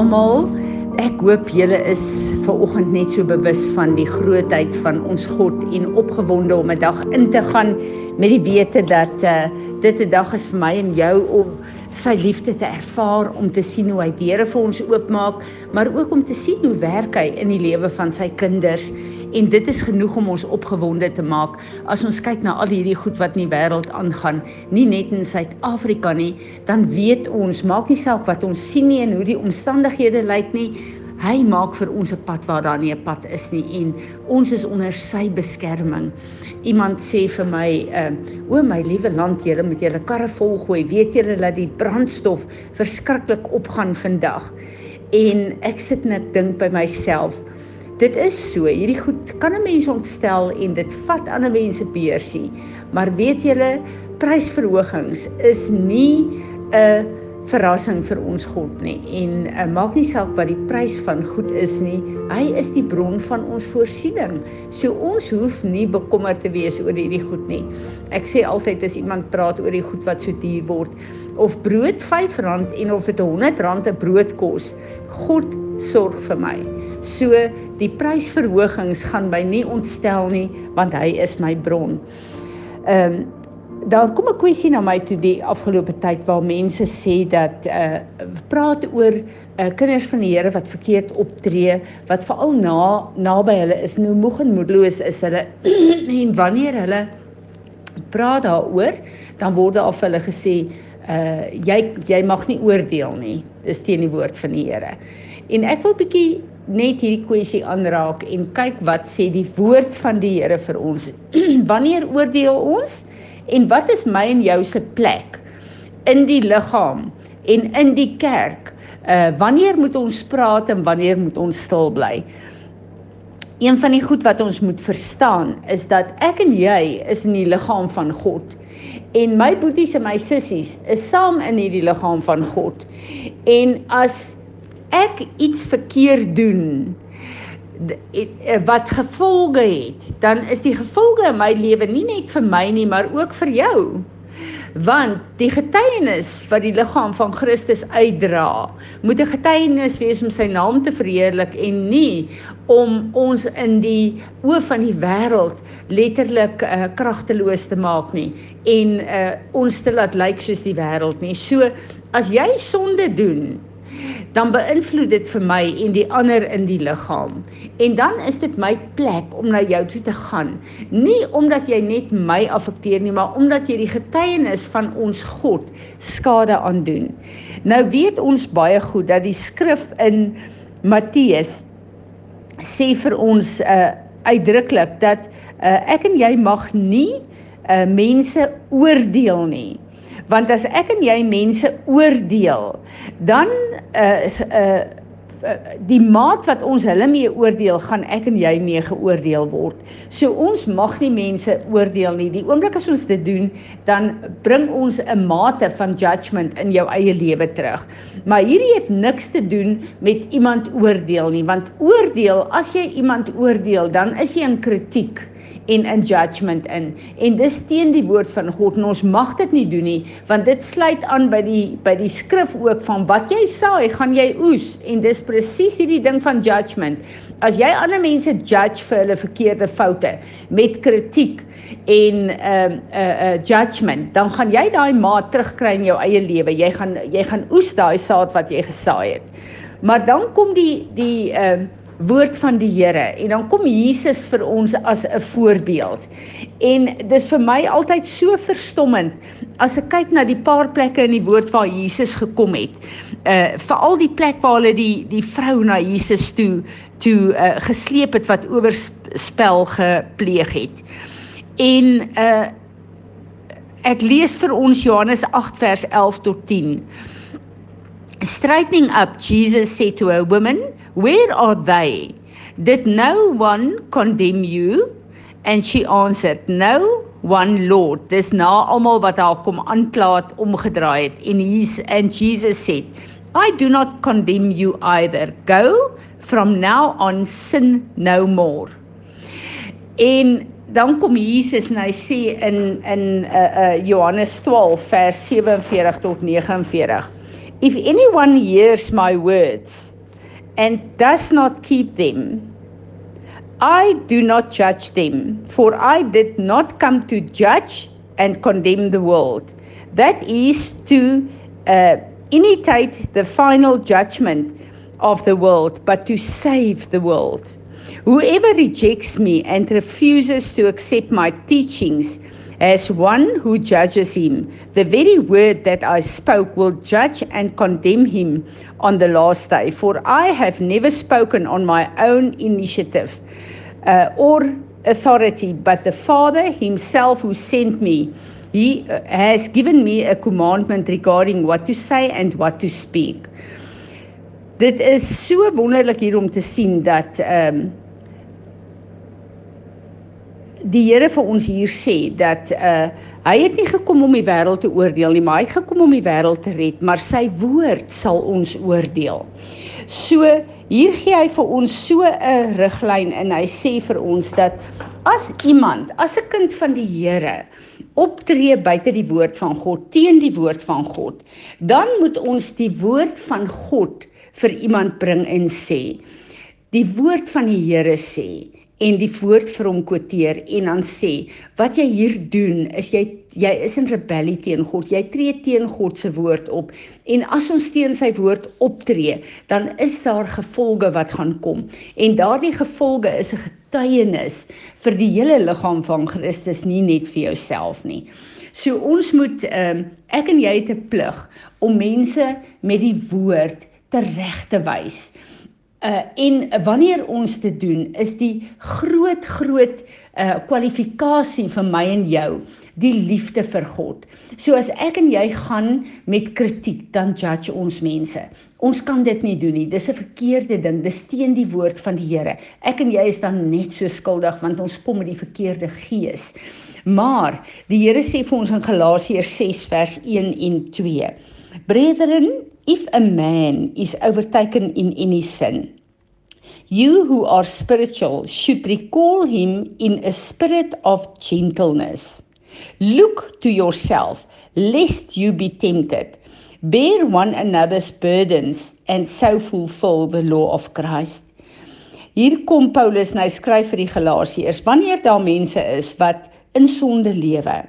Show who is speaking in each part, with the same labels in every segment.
Speaker 1: Almal. Ek hoop julle is ver oggend net so bewus van die grootheid van ons God en opgewonde om 'n dag in te gaan met die wete dat uh, dit 'n dag is vir my en jou om sy liefde te ervaar, om te sien hoe hy deure vir ons oopmaak, maar ook om te sien hoe werk hy in die lewe van sy kinders. En dit is genoeg om ons opgewonde te maak as ons kyk na al hierdie goed wat in die wêreld aangaan, nie net in Suid-Afrika nie, dan weet ons, maak nie saak wat ons sien nie en hoe die omstandighede lyk nie, Hy maak vir ons 'n pad waar daar nie 'n pad is nie en ons is onder sy beskerming. Iemand sê vir my, uh, "O my liewe land, julle moet julle karre volgooi. Weet julle dat die brandstof verskriklik opgaan vandag?" En ek sit net dink by myself, dit is so. Hierdie goed kan 'n mens ontstel en dit vat ander mense beursie. Maar weet julle, prysverhogings is nie 'n verrassing vir ons God nie en uh, maak nie saak wat die prys van goed is nie hy is die bron van ons voorsiening so ons hoef nie bekommerd te wees oor hierdie goed nie ek sê altyd as iemand praat oor die goed wat so duur word of brood R5 en of dit R100 'n brood kos God sorg vir my so die prysverhogings gaan my nie ontstel nie want hy is my bron ehm um, daar kom 'n kwessie na my toe die afgelope tyd waar mense sê dat uh praat oor uh kinders van die Here wat verkeerd optree, wat veral na naby hulle is, nou moeg en moedeloos is hulle en wanneer hulle praat daaroor, dan word daar af hulle gesê uh jy jy mag nie oordeel nie. Dis teen die woord van die Here. En ek wil bietjie net hierdie kwessie aanraak en kyk wat sê die woord van die Here vir ons. wanneer oordeel ons? En wat is my en jou se plek in die liggaam en in die kerk? Uh wanneer moet ons praat en wanneer moet ons stil bly? Een van die goed wat ons moet verstaan is dat ek en jy is in die liggaam van God. En my boeties en my sissies is saam in hierdie liggaam van God. En as ek iets verkeerd doen, Eh, wat gevolge het, dan is die gevolge in my lewe nie net vir my nie, maar ook vir jou. Want die getuienis wat die liggaam van Christus uitdra, moet 'n getuienis wees om sy naam te verheerlik en nie om ons in die oë van die wêreld letterlik uh, kragteloos te maak nie en uh, ons te laat lyk soos die wêreld nie. So as jy sonde doen, dan beïnvloed dit vir my en die ander in die liggaam. En dan is dit my plek om na jou toe te gaan. Nie omdat jy net my affekteer nie, maar omdat jy die getuienis van ons God skade aandoen. Nou weet ons baie goed dat die skrif in Matteus sê vir ons uh uitdruklik dat uh ek en jy mag nie uh mense oordeel nie want as ek en jy mense oordeel dan uh, uh die maat wat ons hulle mee oordeel gaan ek en jy mee geoordeel word. So ons mag nie mense oordeel nie. Die oomblik as ons dit doen, dan bring ons 'n mate van judgement in jou eie lewe terug. Maar hierdie het niks te doen met iemand oordeel nie, want oordeel, as jy iemand oordeel, dan is jy in kritiek en in judgment in. En dis teen die woord van God en ons mag dit nie doen nie, want dit sluit aan by die by die skrif ook van wat jy saai, gaan jy oes en dis presies hierdie ding van judgment. As jy ander mense judge vir hulle verkeerde foute met kritiek en ehm uh, 'n uh, uh, judgment, dan gaan jy daai maat terugkry in jou eie lewe. Jy gaan jy gaan oes daai saad wat jy gesaai het. Maar dan kom die die ehm uh, woord van die Here en dan kom Jesus vir ons as 'n voorbeeld. En dis vir my altyd so verstommend as ek kyk na die paar plekke in die woord waar Jesus gekom het. Uh veral die plek waar hulle die die vrou na Jesus toe toe uh gesleep het wat oorspel gepleeg het. En uh ek lees vir ons Johannes 8 vers 11 tot 10. Straightening up, Jesus said to a woman, Where are they? Did no one condemn you? And she answered, No one, Lord. Dis na almal wat haar kom aankla het omgedraai het. En he's and Jesus said, I do not condemn you either. Go from now on sin no more. En dan kom Jesus en hy sê in in uh, uh Johannes 12 vers 47 tot 49 If anyone hears my words and does not keep them, I do not judge them, for I did not come to judge and condemn the world. That is to uh, imitate the final judgment of the world, but to save the world. Whoever rejects me and refuses to accept my teachings as one who judges him, the very word that I spoke will judge and condemn him on the last day. For I have never spoken on my own initiative uh, or authority, but the Father himself who sent me. He uh, has given me a commandment regarding what to say and what to speak. Dit is so wonderlik hier om te sien dat ehm um, die Here vir ons hier sê dat uh hy het nie gekom om die wêreld te oordeel nie, maar hy het gekom om die wêreld te red, maar sy woord sal ons oordeel. So hier gee hy vir ons so 'n riglyn en hy sê vir ons dat as iemand, as 'n kind van die Here optree buite die woord van God, teen die woord van God, dan moet ons die woord van God vir iemand bring en sê die woord van die Here sê en die woord vir hom quoteer en dan sê wat jy hier doen is jy jy is in rebellie teen God. Jy tree teen God se woord op. En as ons teen sy woord optree dan is daar gevolge wat gaan kom. En daardie gevolge is 'n getuienis vir die hele liggaam van Christus nie net vir jouself nie. So ons moet um, ek en jy het 'n plig om mense met die woord te reg te wys Uh en wanneer ons dit doen, is die groot groot uh kwalifikasie vir my en jou die liefde vir God. So as ek en jy gaan met kritiek, dan judge ons mense. Ons kan dit nie doen nie. Dis 'n verkeerde ding. Dis teen die woord van die Here. Ek en jy is dan net so skuldig want ons kom met die verkeerde gees. Maar die Here sê vir ons in Galasiërs 6 vers 1 en 2. Brethren, if a man is overtaken in any sin, you who are spiritual should recall him in a spirit of gentleness. Look to yourself, lest you be tempted. Bear one another's burdens and so fulfill the law of Christ. Hier kom Paulus en hy skryf vir die Galasiërs: Wanneer daar mense is wat in sonde lewe,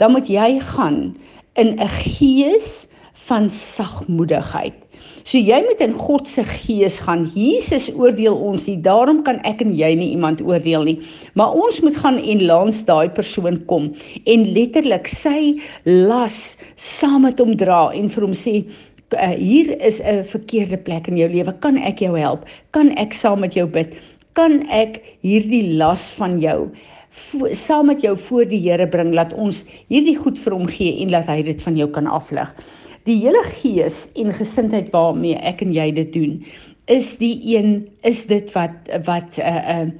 Speaker 1: dan moet jy gaan in 'n gees van sagmoedigheid. So jy moet in God se gees gaan. Jesus oordeel ons nie. Daarom kan ek en jy nie iemand oordeel nie. Maar ons moet gaan en langs daai persoon kom en letterlik sy las saam met hom dra en vir hom sê uh, hier is 'n verkeerde plek in jou lewe. Kan ek jou help? Kan ek saam met jou bid? Kan ek hierdie las van jou saam met jou voor die Here bring laat ons hierdie goed vir hom gee en laat hy dit van jou kan aflig. Die hele gees en gesindheid waarmee ek en jy dit doen, is die een is dit wat wat 'n uh, 'n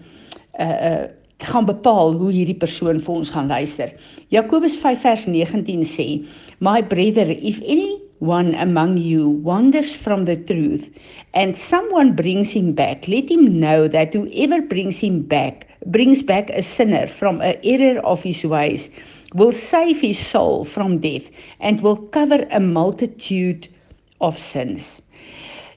Speaker 1: uh, 'n uh, uh, gaan bepaal hoe hierdie persoon vir ons gaan luister. Jakobus 5 vers 19 sê: "My brother, if any one among you wanders from the truth and someone brings him back, let him know that whoever brings him back brings back a sinner from a error of his ways." Will save his soul from death and will cover a multitude of sins.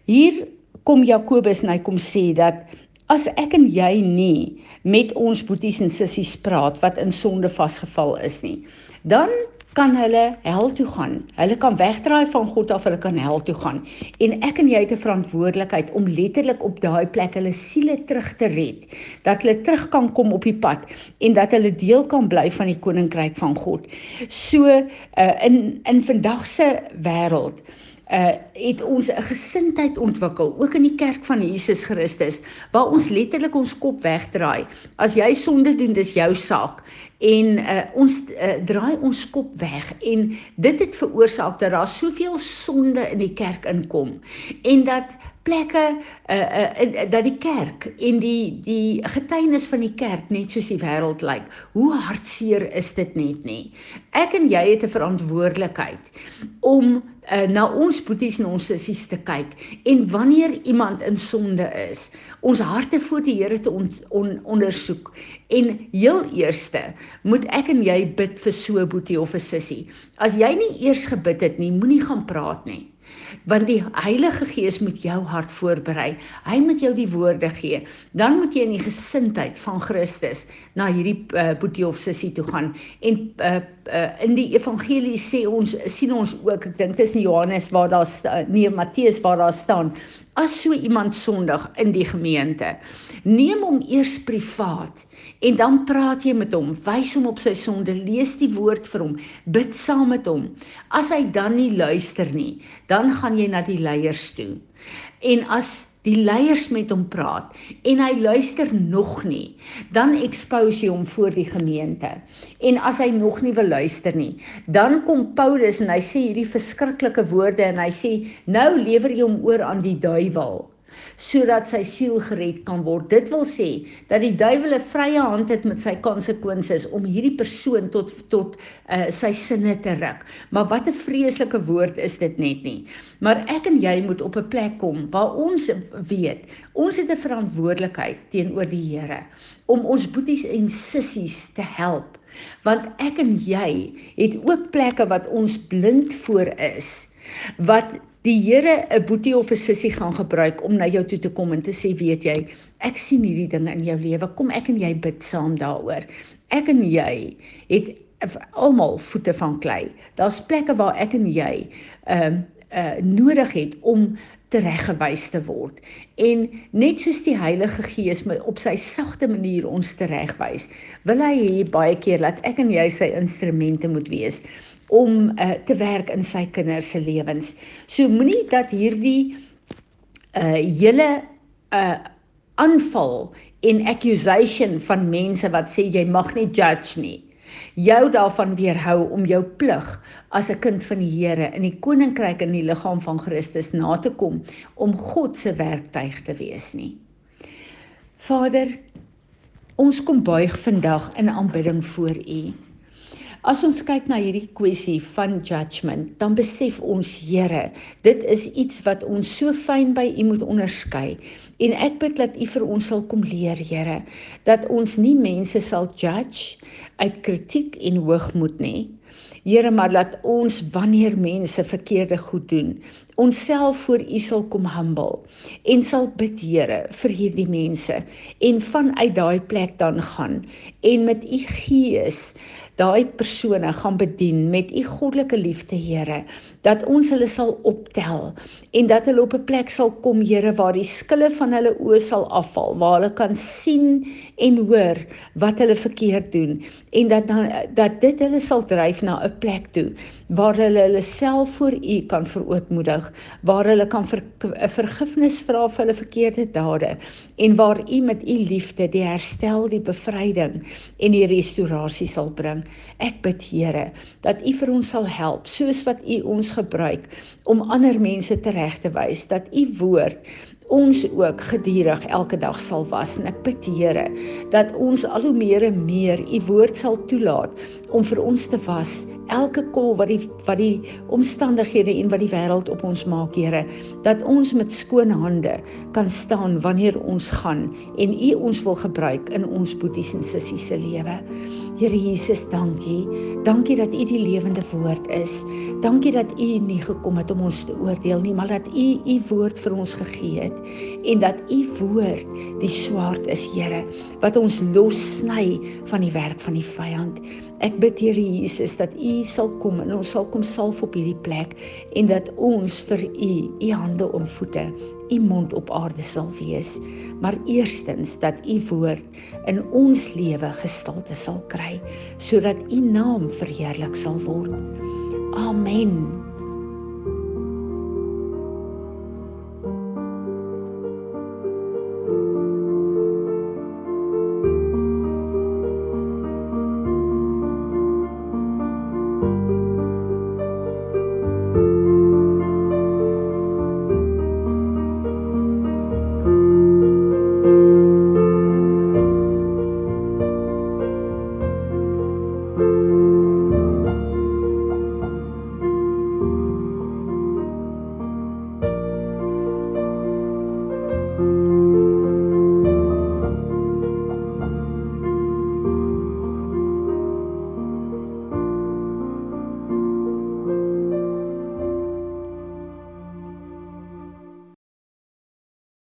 Speaker 1: Hier kom Jakobus en hy kom sê dat as ek en jy nie met ons boeties en sissies praat wat in sonde vasgeval is nie, dan kan hulle hel toe gaan. Hulle kan wegdraai van God af, hulle kan hel toe gaan. En ek en jy het 'n verantwoordelikheid om letterlik op daai plek hulle siele terug te red, dat hulle terug kan kom op die pad en dat hulle deel kan bly van die koninkryk van God. So uh, in in vandag se wêreld uh het ons 'n gesindheid ontwikkel ook in die kerk van Jesus Christus waar ons letterlik ons kop wegdraai. As jy sonde doen, dis jou saak en uh ons uh, draai ons kop weg en dit het veroorsaak dat daar soveel sonde in die kerk inkom en dat plekke uh, uh dat die kerk en die die getuienis van die kerk net soos die wêreld lyk. Hoe hartseer is dit net nie. Ek en jy het 'n verantwoordelikheid om uh, na ons boeties en ons sissies te kyk en wanneer iemand in sonde is, ons harte voor die Here te on, on, ondersoek en heel eerste moet ek en jy bid vir so 'n boetie of 'n sissie. As jy nie eers gebid het nie, moenie gaan praat nie. Want die Heilige Gees moet jou hart voorberei. Hy moet jou die woorde gee. Dan moet jy in die gesindheid van Christus na hierdie uh, boetie of sussie toe gaan. En uh, uh, in die evangelie sê ons sien ons ook, ek dink dit is in Johannes waar daar nee Matteus waar daar staan, as so iemand sondig in die gemeente, neem hom eers privaat en dan praat jy met hom, wys hom op sy sonde, lees die woord vir hom, bid saam met hom. As hy dan nie luister nie, dan gaan jy na die leiers toe. En as die leiers met hom praat en hy luister nog nie, dan expose jy hom voor die gemeente. En as hy nog nie wil luister nie, dan kom Paulus en hy sê hierdie verskriklike woorde en hy sê nou lewer jy hom oor aan die duiwel sodat sy siel gered kan word. Dit wil sê dat die duiwel 'n vrye hand het met sy konsekwensies om hierdie persoon tot tot uh, sy sinne te ruk. Maar wat 'n vreeslike woord is dit net nie. Maar ek en jy moet op 'n plek kom waar ons weet, ons het 'n verantwoordelikheid teenoor die Here om ons boeties en sissies te help. Want ek en jy het ook plekke wat ons blind voor is wat die Here 'n boetie of 'n sussie gaan gebruik om na jou toe te kom en te sê, weet jy, ek sien hierdie dinge in jou lewe. Kom ek en jy bid saam daaroor. Ek en jy het almal voete van klei. Daar's plekke waar ek en jy ehm uh, uh nodig het om tereggewys te word. En net soos die Heilige Gees my op sy sagte manier ons teregwys, wil hy hê baie keer dat ek en jy sy instrumente moet wees om uh, te werk in sy kinders se lewens. So moenie dat hierdie uh hele uh aanval en accusation van mense wat sê jy mag nie judge nie jou daarvan weerhou om jou plig as 'n kind van die Here in die koninkryk in die liggaam van Christus na te kom om God se werktuig te wees nie. Vader, ons kom buig vandag in aanbidding voor U. As ons kyk na hierdie kwessie van judgement, dan besef ons, Here, dit is iets wat ons so fyn by U moet onderskei. En ek bid dat U vir ons sal kom leer, Here, dat ons nie mense sal judge uit kritiek en hoogmoed nie. Here, maar laat ons wanneer mense verkeerde goed doen, onsself voor U sal kom humble en sal bid, Here, vir hierdie mense en vanuit daai plek dan gaan en met U Gees daai persone gaan bedien met u goddelike liefde Here dat ons hulle sal optel en dat hulle op 'n plek sal kom Here waar die skille van hulle oë sal afval waar hulle kan sien en hoor wat hulle verkeerd doen en dat dan dat dit hulle sal dryf na 'n plek toe waar hulle hulle self voor u kan verootmoedig waar hulle kan ver, vergifnis vra vir hulle verkeerde dade en waar u met u liefde die herstel die bevryding en die restaurasie sal bring. Ek bid Here dat U vir ons sal help soos wat U ons gebruik om ander mense tereg te wys dat U woord ons ook gedurig elke dag sal was. En ek bid Here dat ons al hoe meer en meer u woord sal toelaat om vir ons te was elke kol wat die wat die omstandighede en wat die wêreld op ons maak Here dat ons met skoon hande kan staan wanneer ons gaan en u ons wil gebruik in ons boeties en sissies se lewe. Here Jesus dankie. Dankie dat u die lewende woord is dankie dat u nie gekom het om ons te oordeel nie maar dat u u woord vir ons gegee het en dat u woord die swaard is Here wat ons lossny van die werk van die vyand Ek bid Here Jesus dat U sal kom en ons sal kom salf op hierdie plek en dat ons vir U U hande en voete, U mond op aarde sal wees. Maar eerstens dat U woord in ons lewe gestalte sal kry sodat U naam verheerlik sal word. Amen.